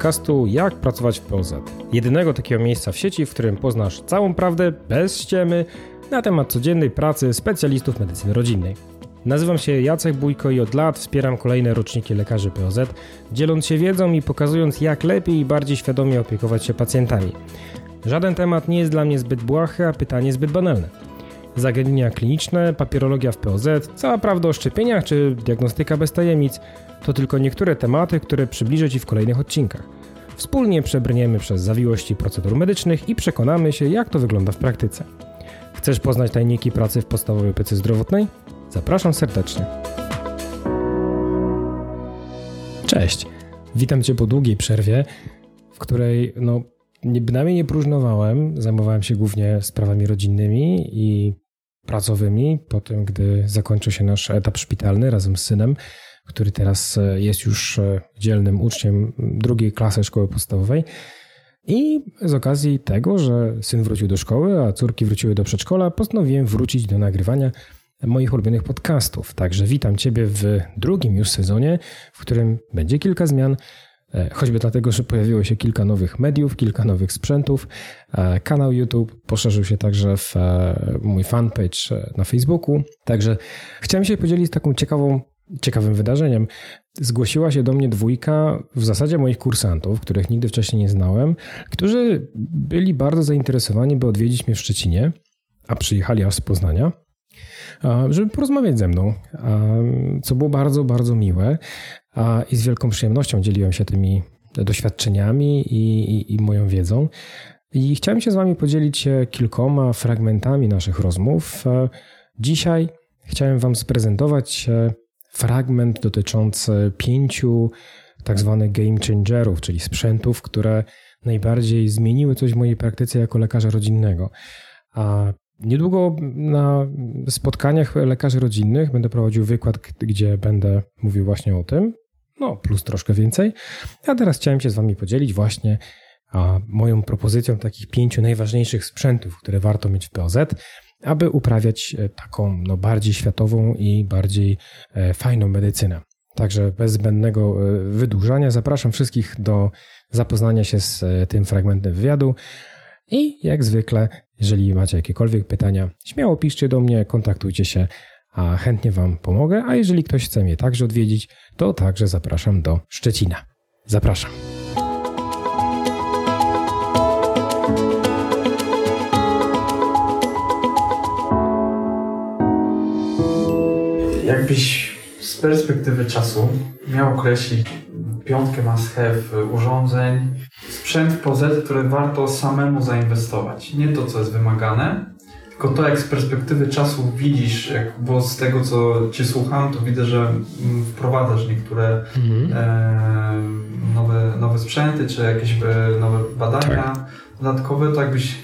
podcastu Jak pracować w POZ. Jedynego takiego miejsca w sieci, w którym poznasz całą prawdę bez ściemy na temat codziennej pracy specjalistów medycyny rodzinnej. Nazywam się Jacek Bójko i od lat wspieram kolejne roczniki lekarzy POZ, dzieląc się wiedzą i pokazując jak lepiej i bardziej świadomie opiekować się pacjentami. Żaden temat nie jest dla mnie zbyt błahy, a pytanie zbyt banalne. Zagadnienia kliniczne, papierologia w POZ, cała prawda o szczepieniach czy diagnostyka bez tajemnic to tylko niektóre tematy, które przybliżę Ci w kolejnych odcinkach. Wspólnie przebrniemy przez zawiłości procedur medycznych i przekonamy się, jak to wygląda w praktyce. Chcesz poznać tajniki pracy w podstawowej opiece zdrowotnej? Zapraszam serdecznie. Cześć. Witam Cię po długiej przerwie, w której no, nie, bynajmniej nie próżnowałem. Zajmowałem się głównie sprawami rodzinnymi i pracowymi po tym, gdy zakończył się nasz etap szpitalny razem z synem, który teraz e, jest już e, dzielnym uczniem drugiej klasy szkoły podstawowej. I z okazji tego, że syn wrócił do szkoły, a córki wróciły do przedszkola, postanowiłem wrócić do nagrywania moich ulubionych podcastów. Także witam Ciebie w drugim już sezonie, w którym będzie kilka zmian, choćby dlatego, że pojawiło się kilka nowych mediów, kilka nowych sprzętów. E, kanał YouTube poszerzył się także w e, mój fanpage na Facebooku. Także chciałem się podzielić taką ciekawym wydarzeniem. Zgłosiła się do mnie dwójka w zasadzie moich kursantów, których nigdy wcześniej nie znałem, którzy byli bardzo zainteresowani, by odwiedzić mnie w Szczecinie, a przyjechali aż z Poznania żeby porozmawiać ze mną, co było bardzo, bardzo miłe i z wielką przyjemnością dzieliłem się tymi doświadczeniami i, i, i moją wiedzą. I chciałem się z Wami podzielić kilkoma fragmentami naszych rozmów. Dzisiaj chciałem Wam sprezentować fragment dotyczący pięciu tak zwanych game changerów, czyli sprzętów, które najbardziej zmieniły coś w mojej praktyce jako lekarza rodzinnego. A Niedługo na spotkaniach lekarzy rodzinnych będę prowadził wykład, gdzie będę mówił właśnie o tym, no plus troszkę więcej. A teraz chciałem się z Wami podzielić właśnie moją propozycją takich pięciu najważniejszych sprzętów, które warto mieć w POZ, aby uprawiać e, taką no, bardziej światową i bardziej e, fajną medycynę. Także bez zbędnego e, wydłużania zapraszam wszystkich do zapoznania się z tym fragmentem wywiadu. I jak zwykle, jeżeli macie jakiekolwiek pytania, śmiało piszcie do mnie, kontaktujcie się, a chętnie Wam pomogę. A jeżeli ktoś chce mnie także odwiedzić, to także zapraszam do Szczecina. Zapraszam. Jakbyś perspektywy czasu miał określić piątkę must have urządzeń, sprzęt w POZ, które warto samemu zainwestować. Nie to, co jest wymagane, tylko to, jak z perspektywy czasu widzisz, jak, bo z tego, co Cię słucham, to widzę, że wprowadzasz niektóre mhm. e, nowe, nowe sprzęty, czy jakieś e, nowe badania tak. dodatkowe, to jakbyś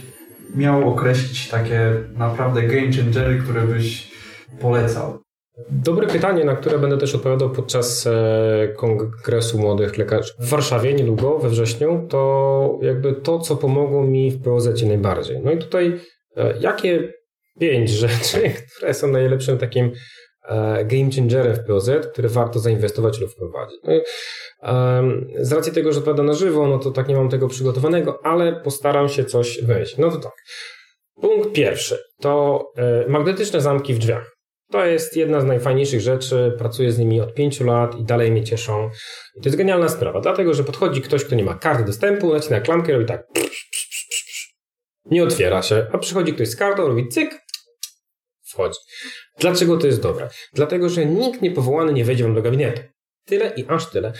miał określić takie naprawdę game changery, które byś polecał. Dobre pytanie, na które będę też odpowiadał podczas e, Kongresu Młodych Lekarzy w Warszawie niedługo, we wrześniu, to jakby to, co pomogło mi w POZ najbardziej. No i tutaj e, jakie pięć rzeczy, które są najlepszym takim e, game changerem w POZ, które warto zainwestować lub wprowadzić. No i, z racji tego, że pada na żywo, no to tak nie mam tego przygotowanego, ale postaram się coś wejść. No to tak. Punkt pierwszy to magnetyczne zamki w drzwiach. To jest jedna z najfajniejszych rzeczy. Pracuję z nimi od pięciu lat i dalej mnie cieszą. I to jest genialna sprawa, dlatego że podchodzi ktoś, kto nie ma karty dostępu, nacina klamkę robi tak. Nie otwiera się, a przychodzi ktoś z kartą, robi cyk, wchodzi. Dlaczego to jest dobre? Dlatego, że nikt niepowołany nie wejdzie wam do gabinetu. Tyle i aż tyle.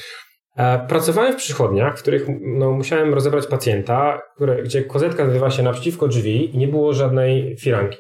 E, pracowałem w przychodniach, w których no, musiałem rozebrać pacjenta, które, gdzie kozetka znajdowa się naprzeciwko drzwi i nie było żadnej firanki.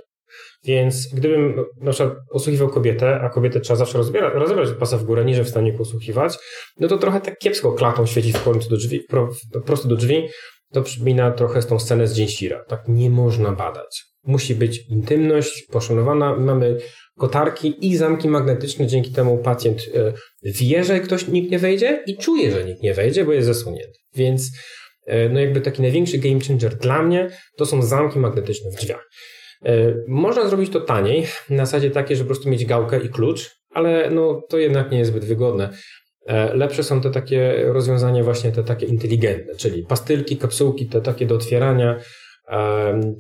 Więc gdybym na przykład posłuchiwał kobietę, a kobietę trzeba zawsze rozbierać, rozebrać pasa w górę, niż w stanie posłuchiwać, no to trochę tak kiepsko klatą świeci w końcu do drzwi, pro, prosto do drzwi. To przypomina trochę tą scenę z Dzień Świra. Tak nie można badać. Musi być intymność poszanowana. Mamy kotarki i zamki magnetyczne. Dzięki temu pacjent e, wie, że ktoś, nikt nie wejdzie i czuje, że nikt nie wejdzie, bo jest zasunięty. Więc e, no jakby taki największy game changer dla mnie to są zamki magnetyczne w drzwiach. E, można zrobić to taniej, na zasadzie takiej, że po prostu mieć gałkę i klucz, ale no, to jednak nie jest zbyt wygodne. Lepsze są te takie rozwiązania właśnie te takie inteligentne, czyli pastylki, kapsułki, te takie do otwierania,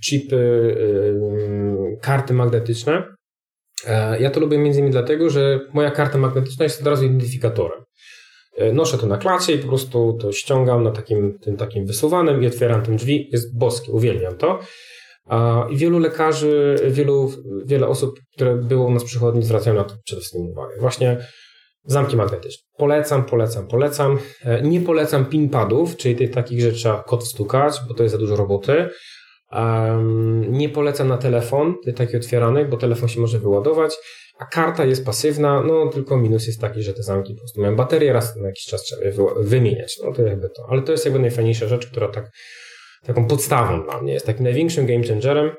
chipy, karty magnetyczne. Ja to lubię między innymi dlatego, że moja karta magnetyczna jest od razu identyfikatorem. E, noszę to na klacie i po prostu to ściągam na takim, tym takim wysuwanym i otwieram tym drzwi. Jest boskie, uwielbiam to. I wielu lekarzy, wielu, wiele osób, które było u nas przychodni, zwracają na to przede wszystkim uwagę. Właśnie zamki magnetyczne. Polecam, polecam, polecam. E, nie polecam pinpadów, czyli tych takich, że trzeba kod wstukać, bo to jest za dużo roboty. nie polecam na telefon, tych takich otwieranych, bo telefon się może wyładować a karta jest pasywna, no tylko minus jest taki, że te zamki po prostu mają baterię, raz na jakiś czas trzeba je wymieniać. No to jakby to. Ale to jest jakby najfajniejsza rzecz, która tak, taką podstawą dla mnie jest, takim największym game changerem.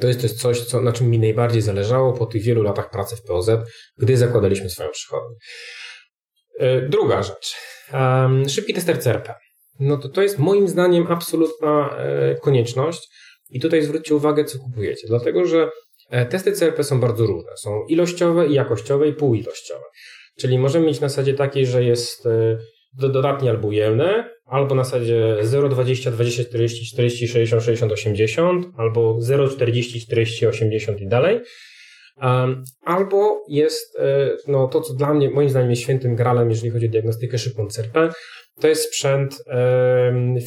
To jest też coś, co, na czym mi najbardziej zależało po tych wielu latach pracy w POZ, gdy zakładaliśmy swoją przychodnię. E, druga rzecz. Szybki tester CRP. No to to jest moim zdaniem absolutna e, konieczność. I tutaj zwróćcie uwagę, co kupujecie. Dlatego, że E, testy CRP są bardzo różne. Są ilościowe i jakościowe i półoilościowe. Czyli możemy mieć na zasadzie takiej, że jest dodatnie albo ujemne, albo na zasadzie 0, 20, 20, 40, 40, 60, 60, 80, albo 0, 40, 40, 80 i dalej. Albo jest e, no, to, co dla mnie, moim zdaniem, jest świętym gralem, jeżeli chodzi o diagnostykę szybką CRP. To jest sprzęt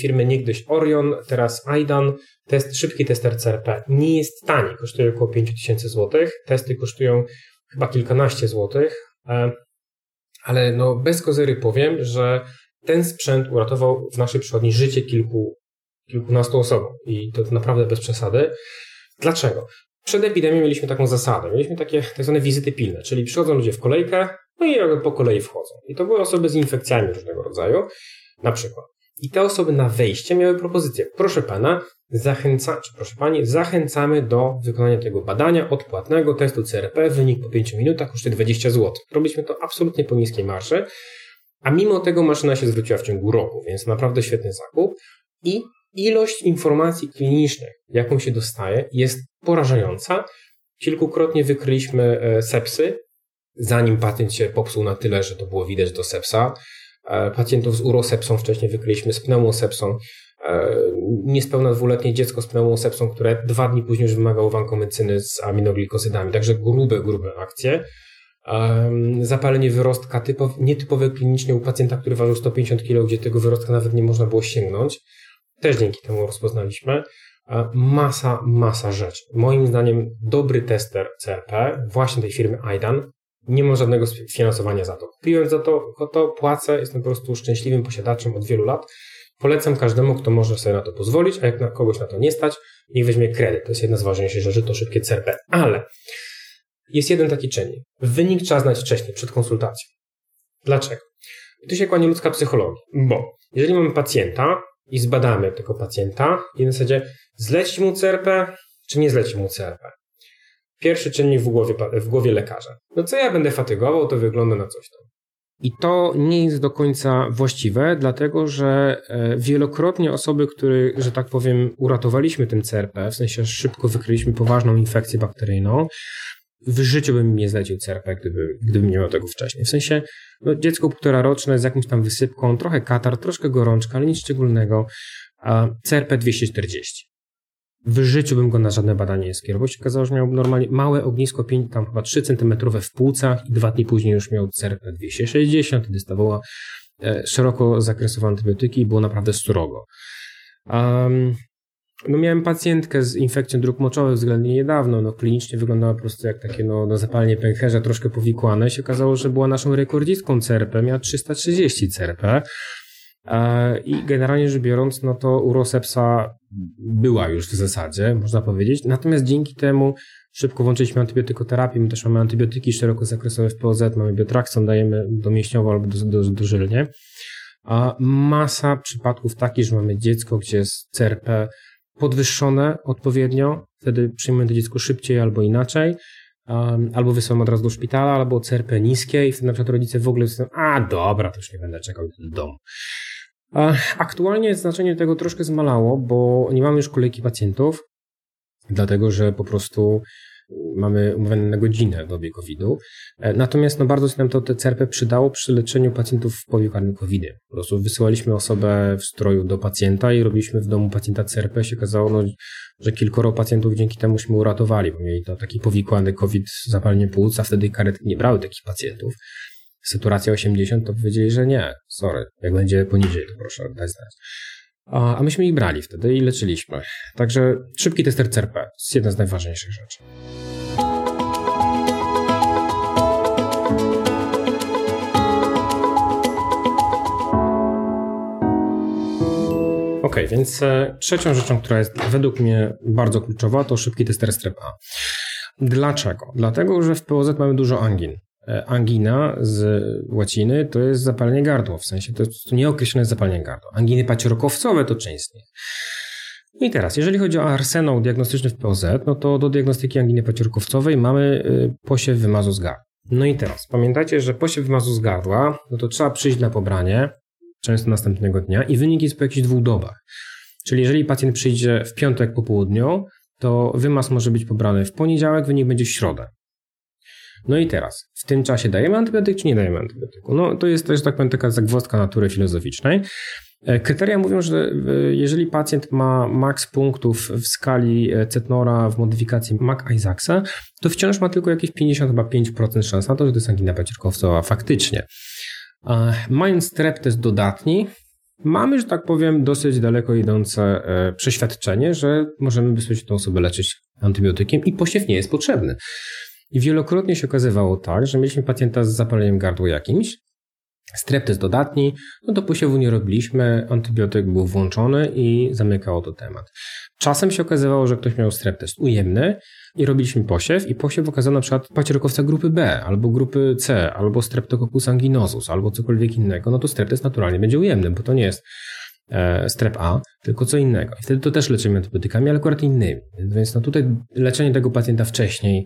firmy niegdyś Orion, teraz Aidan, Test, szybki tester CRP nie jest tani, kosztuje około 5000 zł. Testy kosztują chyba kilkanaście złotych, ale no bez kozery powiem, że ten sprzęt uratował w naszej przychodni życie kilku, kilkunastu osobom i to naprawdę bez przesady. Dlaczego? Przed epidemią mieliśmy taką zasadę. Mieliśmy takie tak zwane wizyty pilne, czyli przychodzą ludzie w kolejkę, no i po kolei wchodzą. I to były osoby z infekcjami różnego rodzaju, na przykład. I te osoby na wejście miały propozycję. Proszę pana, zachęca, czy proszę pani, zachęcamy do wykonania tego badania odpłatnego testu CRP. Wynik po 5 minutach kosztuje 20 zł. Robiliśmy to absolutnie po niskiej marszy, a mimo tego maszyna się zwróciła w ciągu roku, więc naprawdę świetny zakup. I ilość informacji klinicznych, jaką się dostaje, jest porażająca. Kilkukrotnie wykryliśmy e, sepsy, zanim pacjent się popsuł na tyle, że to było widać do sepsa. E, pacjentów z urosepsą wcześniej wykryliśmy z pneumosepsą. E, niespełna dwuletnie dziecko z pneumosepsą, które dwa dni później już wymagało wankomecyny z aminoglikozydami. Także grube, grube akcje. Zapalenie wyrostka typow, nietypowe klinicznie u pacjenta, który ważył 150 kg, gdzie tego wyrostka nawet nie można było sięgnąć. Też dzięki temu rozpoznaliśmy. Masa, masa rzeczy. Moim zdaniem dobry tester CRP, właśnie tej firmy Aidan, nie mam żadnego finansowania za to. Kupiłem za to, to płacę, jestem po prostu szczęśliwym posiadaczem od wielu lat. Polecam każdemu, kto może sobie na to pozwolić, a jak na kogoś na to nie stać, niech weźmie kredyt. To jest jedna z ważniejszych rzeczy, to szybkie CRP. Ale jest jeden taki czynnik. Wynik trzeba znać wcześniej, przed konsultacją. Dlaczego? I tu się kłania ludzka psychologii, bo jeżeli mamy pacjenta i zbadamy tego pacjenta i na zasadzie zleci mu CRP, czy nie zleci mu CRP. Pierwszy czynnik w głowie, w głowie lekarza. No co ja będę fatygował, to wygląda na coś tam. I to nie jest do końca właściwe, dlatego że e, wielokrotnie osoby, które, że tak powiem, uratowaliśmy tym CRP, w sensie szybko wykryliśmy poważną infekcję bakteryjną, w życiu bym nie zlecił CRP, gdyby, gdybym nie miał tego wcześniej. W sensie no, dziecko półtora roczne z jakąś tam wysypką, trochę katar, troszkę gorączka, ale nic szczególnego, a CRP 240 w życiu bym go na żadne badanie nie skierował. Się okazało, że miał normalnie małe ognisko, 5, tam chyba 3 cm w płucach i dwa dni później już miał CRP 260 i dostawała e, szeroko zakresowe antybiotyki i było naprawdę srogo. Um, no miałem pacjentkę z infekcją dróg moczowych względnie niedawno, no klinicznie wyglądała po prostu jak takie no, no zapalenie pęcherza, troszkę powikłane. Się okazało, że była naszą rekordzistką CRP, miała 330 CRP. E, I generalnie rzecz biorąc, no to urosepsa była już w zasadzie, można powiedzieć. Natomiast dzięki temu szybko włączyliśmy antybiotykoterapię. My też mamy antybiotyki szerokozakresowe w POZ, mamy biotrakson, dajemy domięśniowo albo do, do. A masa przypadków takich, że mamy dziecko, gdzie jest CRP podwyższone odpowiednio, wtedy przyjmujemy to dziecko szybciej albo inaczej. Um, albo wysyłam od razu do szpitala, albo CRP niskie i wtedy na przykład rodzice w ogóle są, a dobra, to już nie będę czekał do domu. Aktualnie znaczenie tego troszkę zmalało, bo nie mamy już kolejki pacjentów, dlatego że po prostu mamy umówione na godzinę w dobie COVID-u. E, natomiast no, bardzo się nam to te CRP przydało przy leczeniu pacjentów w powikłanym covid -ie. Po prostu wysyłaliśmy osobę w stroju do pacjenta i robiliśmy w domu pacjenta CRP. Się okazało, no, że kilkoro pacjentów dzięki temuśmy uratowali, bo mieli to taki powikłany COVID, zapalenie płuc, a wtedy karetki nie brały takich pacjentów. Saturacja 80, to powiedzieli, że nie, sorry, jak będzie poniżej, to proszę dać znać. A, myśmy ich brali wtedy i leczyliśmy. Także szybki tester CRP jest jedna z najważniejszych rzeczy. Ok, więc e, trzecią rzeczą, która jest według mnie bardzo kluczowa, to szybki tester strep A. Dlaczego? Dlatego, że w POZ mamy dużo angin. E, angina z łaciny to jest zapalenie gardła, w sensie to jest nieokreślone zapalenie gardła. Anginy paciorkowcowe to nich. I teraz, jeżeli chodzi o arsenał diagnostyczny w POZ, no to do diagnostyki anginy paciorkowcowej mamy y, posiew wymazu z gardła. No i teraz, pamiętajcie, że posiew wymazu z gardła, no to trzeba przyjść na pobranie, często następnego dnia i wynik jest po jakichś dwóch dobach. Czyli jeżeli pacjent przyjdzie w piątek po południu, to wymaz może być pobrany w poniedziałek, wynik będzie w środę. No i teraz, w tym czasie dajemy antybiotyk, czy nie dajemy antybiotyku? No to jest też, tak powiem, taka zagwozdka natury filozoficznej. E, kryteria mówią, że e, jeżeli pacjent ma maks punktów w skali e, Cetnora w modyfikacji Mac-Isaacsa, to wciąż ma tylko jakieś 50 chyba 5% szans na to, że to jest angina pacierkowcowa faktycznie. Mając strep test dodatni, mamy, że tak powiem, dosyć daleko idące przeświadczenie, że możemy bezpośrednio tę osobę leczyć antybiotykiem i posiew nie jest potrzebny. I wielokrotnie się okazywało tak, że mieliśmy pacjenta z zapaleniem gardła jakimś, streptys dodatni, no to posiewu nie robiliśmy, antybiotyk był włączony i zamykało to temat. Czasem się okazywało, że ktoś miał streptest ujemny i robiliśmy posiew i posiew okazał na przykład pacierokowca grupy B, albo grupy C, albo streptococcus anginosus, albo cokolwiek innego, no to streptest naturalnie będzie ujemny, bo to nie jest e, strep A, tylko co innego. I wtedy to też leczymy antybiotykami, ale akurat innymi. Więc no tutaj leczenie tego pacjenta wcześniej,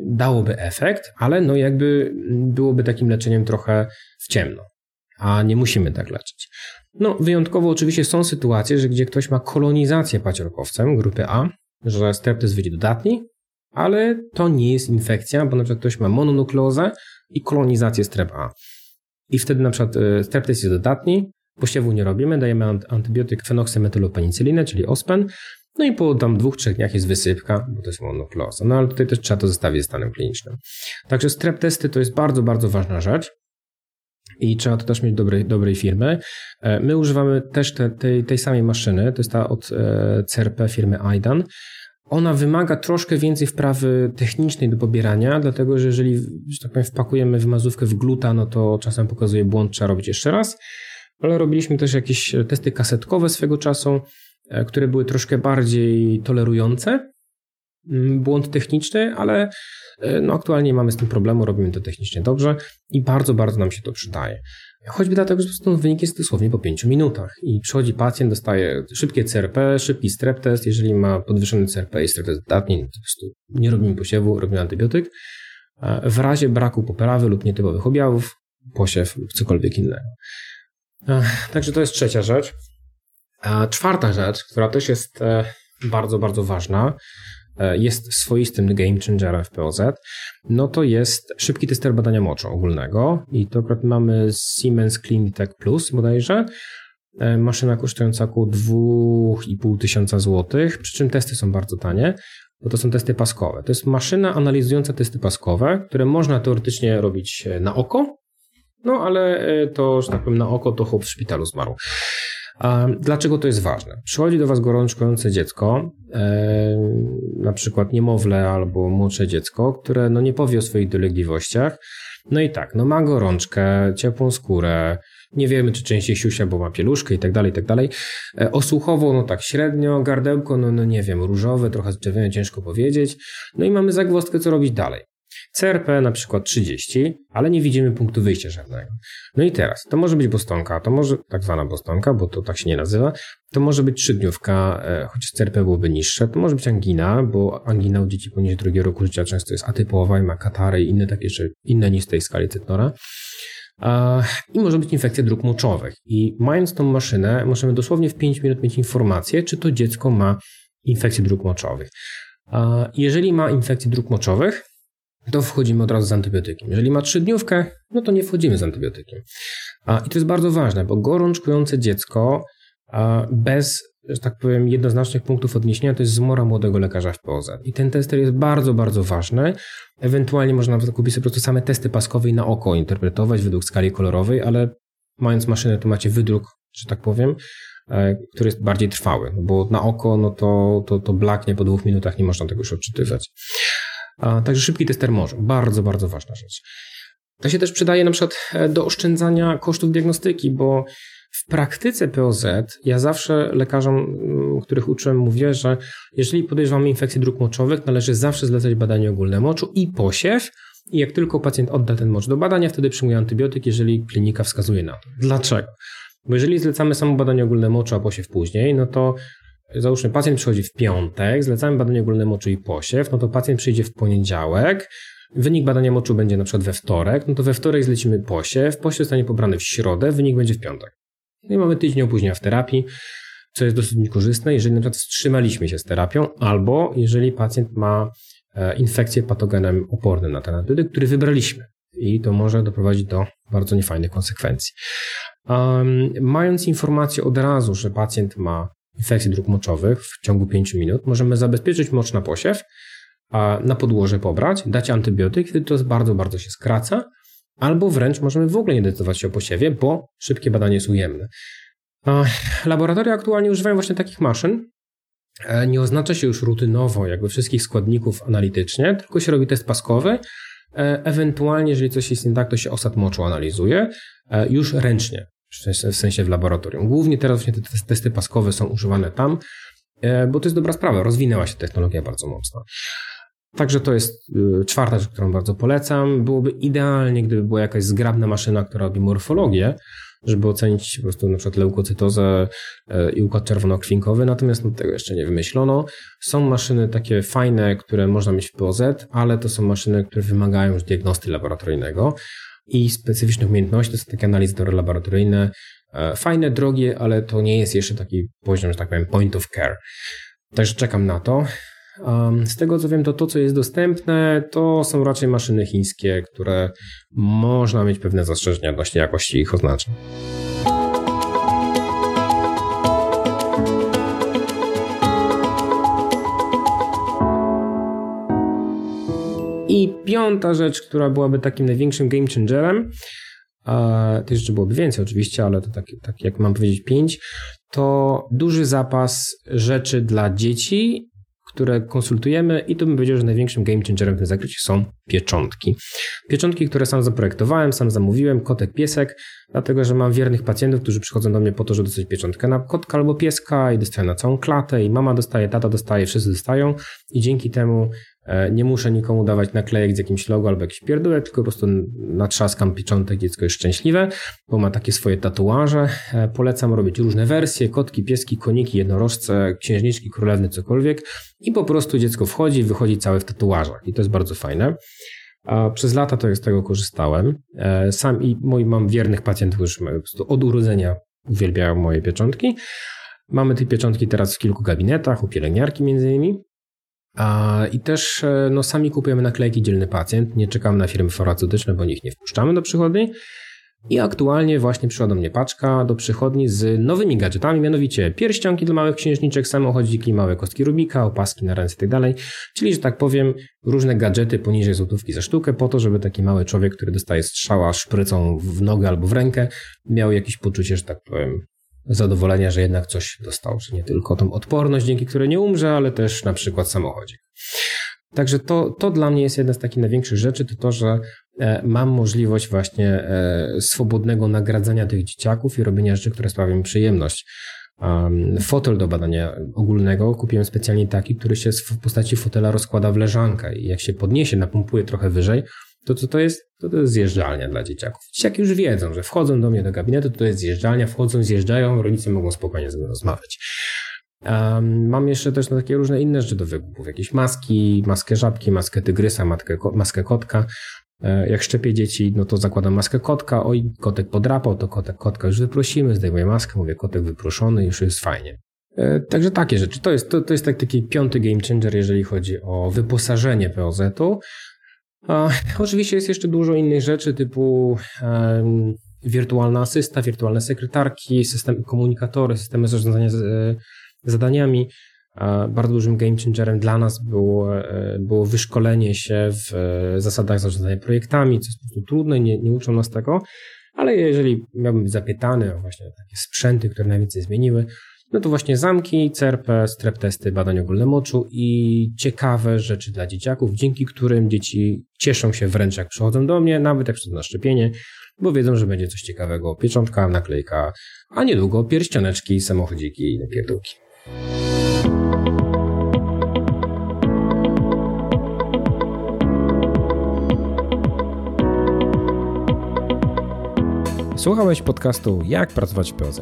dałoby efekt, ale no jakby byłoby takim leczeniem trochę w ciemno, a nie musimy tak leczyć. No wyjątkowo oczywiście są sytuacje, że gdzie ktoś ma kolonizację paciorkowcem grupy A, że streptys wyjdzie dodatni, ale to nie jest infekcja, bo na przykład ktoś ma mononukleozę i kolonizację strep A. I wtedy na przykład e, streptys jest dodatni, posiewu nie robimy, dajemy antybiotyk fenoksymetylopenicyllinę, czyli OSPEN, no i po tam dwóch, trzech dniach jest wysypka, bo to jest monokloza. No ale tutaj też trzeba to zostawić stanem klinicznym. Także strep testy to jest bardzo, bardzo ważna rzecz. I trzeba to też mieć dobrej, dobrej firmy. E, my używamy też te, tej, tej samej maszyny, to jest ta od e, CRP firmy Aidan. Ona wymaga troszkę więcej wprawy technicznej do pobierania, dlatego że jeżeli, że tak powiem, wpakujemy wymazówkę w gluta, no to czasem pokazuje błąd, trzeba robić jeszcze raz. Ale robiliśmy też jakieś testy kasetkowe swego czasu, które były troszkę bardziej tolerujące mm, błąd techniczny, ale e, no aktualnie mamy z tym problemu, robimy to technicznie dobrze i bardzo, bardzo nam się to przydaje. Choćby dlatego, że prostu wynik jest dosłownie po 5 minutach i przychodzi pacjent, dostaje szybkie CRP, szybki strep test, jeżeli ma podwyższony CRP i strep test dodatni, to po prostu nie robimy posiewu, robimy antybiotyk. E, w razie braku poprawy lub nietypowych objawów, posiew lub cokolwiek innego. Także to jest trzecia rzecz. A czwarta rzecz, która też jest e, bardzo, bardzo ważna, e, jest swoistym game changerem w POZ, no to jest szybki tester badania moczu ogólnego i to akurat mamy Siemens Cleantech Plus bodajże, e, maszyna kosztująca około 2,5 tysiąca złotych, przy czym testy są bardzo tanie, bo to są testy paskowe. To jest maszyna analizująca testy paskowe, które można teoretycznie robić na oko, no ale to, że tak powiem, na oko to chłop w szpitalu zmarł. Dlaczego to jest ważne? Przychodzi do Was gorączkujące dziecko, e, na przykład niemowlę albo młodsze dziecko, które no nie powie o swoich dolegliwościach. No i tak, no ma gorączkę, ciepłą skórę, nie wiemy czy częściej siusia, bo ma pieluszkę i tak dalej, i tak dalej. E, osłuchowo, no tak średnio, gardełko, no, no nie wiem, różowe, trochę zczerwione, ciężko powiedzieć. No i mamy zagwozdkę, co robić dalej. CRP na przykład 30, ale nie widzimy punktu wyjścia żadnego. No i teraz, to może być bostonka, to może tak zwana bostonka, bo to tak się nie nazywa, to może być trzydniówka, e, chociaż CRP byłoby niższe, to może być angina, bo angina u dzieci poniżej drugiego roku życia często jest atypowa i ma katary i inne takie jeszcze, inne niż z tej skali Cytnora. I może być infekcja dróg moczowych. I mając tą maszynę, możemy dosłownie w 5 minut mieć informację, czy to dziecko ma infekcję dróg moczowych. Jeżeli ma infekcję dróg moczowych, to wchodzimy od razu z antybiotykiem. Jeżeli ma trzydniówkę, no to nie wchodzimy z antybiotykiem. I to jest bardzo ważne, bo gorączkujące dziecko bez, że tak powiem, jednoznacznych punktów odniesienia to jest zmora młodego lekarza w POZ. I ten tester jest bardzo, bardzo ważny. Ewentualnie można kupić sobie po prostu same testy paskowe i na oko interpretować według skali kolorowej, ale mając maszynę, to macie wydruk, że tak powiem, e, który jest bardziej trwały, bo na oko, no to, to, to blaknie po dwóch minutach, nie można tego już odczytywać. A, także szybki tester może. Bardzo, bardzo ważna rzecz. To się też przydaje na przykład e, do oszczędzania kosztów diagnostyki, bo w praktyce POZ ja zawsze lekarzom, mm, których uczyłem, mówię, że jeżeli podejrzewamy infekcję dróg moczowych, należy zawsze zlecać badanie ogólne moczu i posiew. I jak tylko pacjent odda ten mocz do badania, wtedy przyjmuje antybiotyk, jeżeli klinika wskazuje na to. Dlaczego? Bo jeżeli zlecamy samo badanie ogólne moczu, a posiew później, no to załóżmy pacjent przychodzi w piątek, zlecamy badanie ogólne moczu i posiew, no to pacjent przyjdzie w poniedziałek, wynik badania moczu będzie na przykład we wtorek, no to we wtorek zlecimy posiew, posiew zostanie pobrany w środę, wynik będzie w piątek. No i mamy tydzień opóźnienia w terapii, co jest dosyć niekorzystne, jeżeli na przykład wstrzymaliśmy się z terapią, albo jeżeli pacjent ma e, infekcję patogenem opornym na ten antybiotyk, który wybraliśmy. I to może doprowadzić do bardzo niefajnych konsekwencji. Um, mając informację od razu, że pacjent ma infekcję dróg moczowych w ciągu 5 minut, możemy zabezpieczyć mocz na posiew, a na podłoże pobrać, dać antybiotyk, wtedy to bardzo, bardzo się skraca, albo wręcz możemy w ogóle nie decydować się o posiewie, bo szybkie badanie jest ujemne. Laboratoria aktualnie używają właśnie takich maszyn. E, nie oznacza się już rutynowo jakby wszystkich składników analitycznie, tylko się robi test paskowy. E, ewentualnie, jeżeli coś jest nie tak, to się osad moczu analizuje e, już ręcznie, w sensie w laboratorium. Głównie teraz właśnie te testy paskowe są używane tam, bo to jest dobra sprawa. Rozwinęła się technologia bardzo mocno. Także to jest y, czwarta rzecz, którą bardzo polecam. Byłoby idealnie, gdyby była jakaś zgrabna maszyna, która robi morfologię, żeby ocenić po prostu na przykład leukocytozę y, i układ czerwonokrwinkowy, natomiast no, tego jeszcze nie wymyślono. Są maszyny takie fajne, które można mieć w POZ, ale to są maszyny, które wymagają już diagnosty laboratoryjnego i specyficznych umiejętności, to są takie analizy laboratoryjne, e, fajne, drogie, ale to nie jest jeszcze taki poziom, że tak powiem, point of care. Także czekam na to. Z tego co wiem, to to, co jest dostępne, to są raczej maszyny chińskie, które można mieć pewne zastrzeżenia odnośnie jakości ich oznaczeń. Piąta rzecz, która byłaby takim największym game changerem, a tych rzeczy byłoby więcej oczywiście, ale to tak, tak jak mam powiedzieć pięć, to duży zapas rzeczy dla dzieci które konsultujemy i to bym powiedział, że największym game changerem w tym zakresie są pieczątki. Pieczątki, które sam zaprojektowałem, sam zamówiłem, kotek, piesek, dlatego, że mam wiernych pacjentów, którzy przychodzą do mnie po to, żeby dostać pieczątkę na kotka albo pieska i dostają na całą klatę i mama dostaje, tata dostaje, wszyscy dostają i dzięki temu nie muszę nikomu dawać naklejek z jakimś logo albo jakiś pierdółek, tylko po prostu natrzaskam pieczątek, dziecko jest szczęśliwe, bo ma takie swoje tatuaże. E, polecam robić różne wersje, kotki, pieski, koniki, jednorożce, księżniczki, królewny, cokolwiek i po prostu dziecko wchodzi wychodzi całe w tatuażach i to jest bardzo fajne. A przez lata to z tego korzystałem. E, sam i moi mam wiernych pacjentów, którzy po prostu od urodzenia uwielbiają moje pieczątki. Mamy te pieczątki teraz w kilku gabinetach, u pielęgniarki między innymi. I też e, no, sami kupujemy naklejki dzielny pacjent, nie czekamy na firmy farmaceutyczne, bo nich nie wpuszczamy do przychodni. I aktualnie właśnie przyszła do mnie paczka do przychodni z nowymi gadżetami, mianowicie pierścionki dla małych księżniczek, samochodziki, małe kostki Rubika, opaski na ręce itd. Tak Czyli, że tak powiem, różne gadżety poniżej złotówki za sztukę po to, żeby taki mały człowiek, który dostaje strzała szprycą w nogę albo w rękę, miał jakieś poczucie, że tak powiem, zadowolenia, że jednak coś dostał, że nie tylko tą odporność, dzięki której nie umrze, ale też na przykład samochodzik. Także to, to dla mnie jest jedna z takich największych rzeczy, to to, że e, mam możliwość właśnie e, swobodnego nagradzania tych dzieciaków i robienia rzeczy, które sprawiają mi przyjemność. Fotel do badania ogólnego kupiłem specjalnie taki, który się w postaci fotela rozkłada w leżankę i jak się podniesie, napompuje trochę wyżej, to co to jest? To, to jest zjeżdżalnia dla dzieciaków. Dzieciaki już wiedzą, że wchodzą do mnie do gabinetu, to jest zjeżdżalnia, wchodzą, zjeżdżają, rodzice mogą spokojnie ze mną rozmawiać. Um, mam jeszcze też na takie różne inne rzeczy do wygłupów. Jakieś maski, maskę żabki, maskę tygrysa, matkę, maskę kotka. E, jak szczepię dzieci, no to zakładam maskę kotka. Oj, kotek podrapał, to kotek kotka już wyprosimy, zdejmuję maskę, mówię kotek wyproszony, już jest fajnie. E, także takie rzeczy. To jest, to, to jest tak, taki piąty game changer, jeżeli chodzi o wyposażenie POZ-u. A, oczywiście jest jeszcze dużo innych rzeczy, typu um, wirtualna asysta, wirtualne sekretarki, systemy komunikatory, systemy zarządzania z, e, zadaniami. Bardzo dużym game changerem dla nas było, e, było wyszkolenie się w e, zasadach zarządzania projektami, co jest po prostu trudne, nie, nie uczą nas tego, ale jeżeli miałbym być zapytany o właśnie takie sprzęty, które najwięcej zmieniły, no to właśnie zamki, CRP, strep testy, badania ogólne moczu i ciekawe rzeczy dla dzieciaków, dzięki którym dzieci cieszą się wręcz jak przychodzą do mnie, nawet jak przychodzą na szczepienie, bo wiedzą, że będzie coś ciekawego, pieczątka, naklejka, a niedługo pierścioneczki, samochodziki i pierdółki. Słuchałeś podcastu Jak pracować w POZ.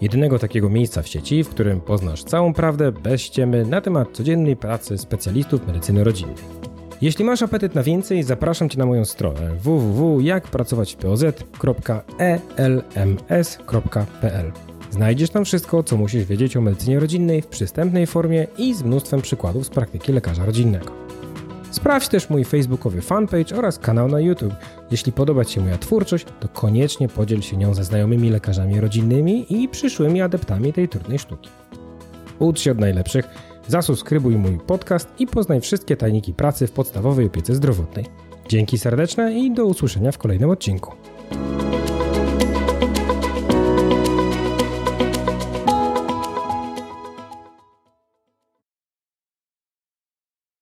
Jedynego takiego miejsca w sieci, w którym poznasz całą prawdę bez ściemy na temat codziennej pracy specjalistów medycyny rodzinnej. Jeśli masz apetyt na więcej, zapraszam Cię na moją stronę www.jakpracowaćwpoz.elms.pl. Znajdziesz tam wszystko, co musisz wiedzieć o medycynie rodzinnej w przystępnej formie i z mnóstwem przykładów z praktyki lekarza rodzinnego. Sprawdź też mój facebookowy fanpage oraz kanał na YouTube. Jeśli podoba Ci się moja twórczość, to koniecznie podziel się nią ze znajomymi lekarzami rodzinnymi i przyszłymi adeptami tej trudnej sztuki. Ucz się od najlepszych, zasubskrybuj mój podcast i poznaj wszystkie tajniki pracy w podstawowej opiece zdrowotnej. Dzięki serdeczne i do usłyszenia w kolejnym odcinku.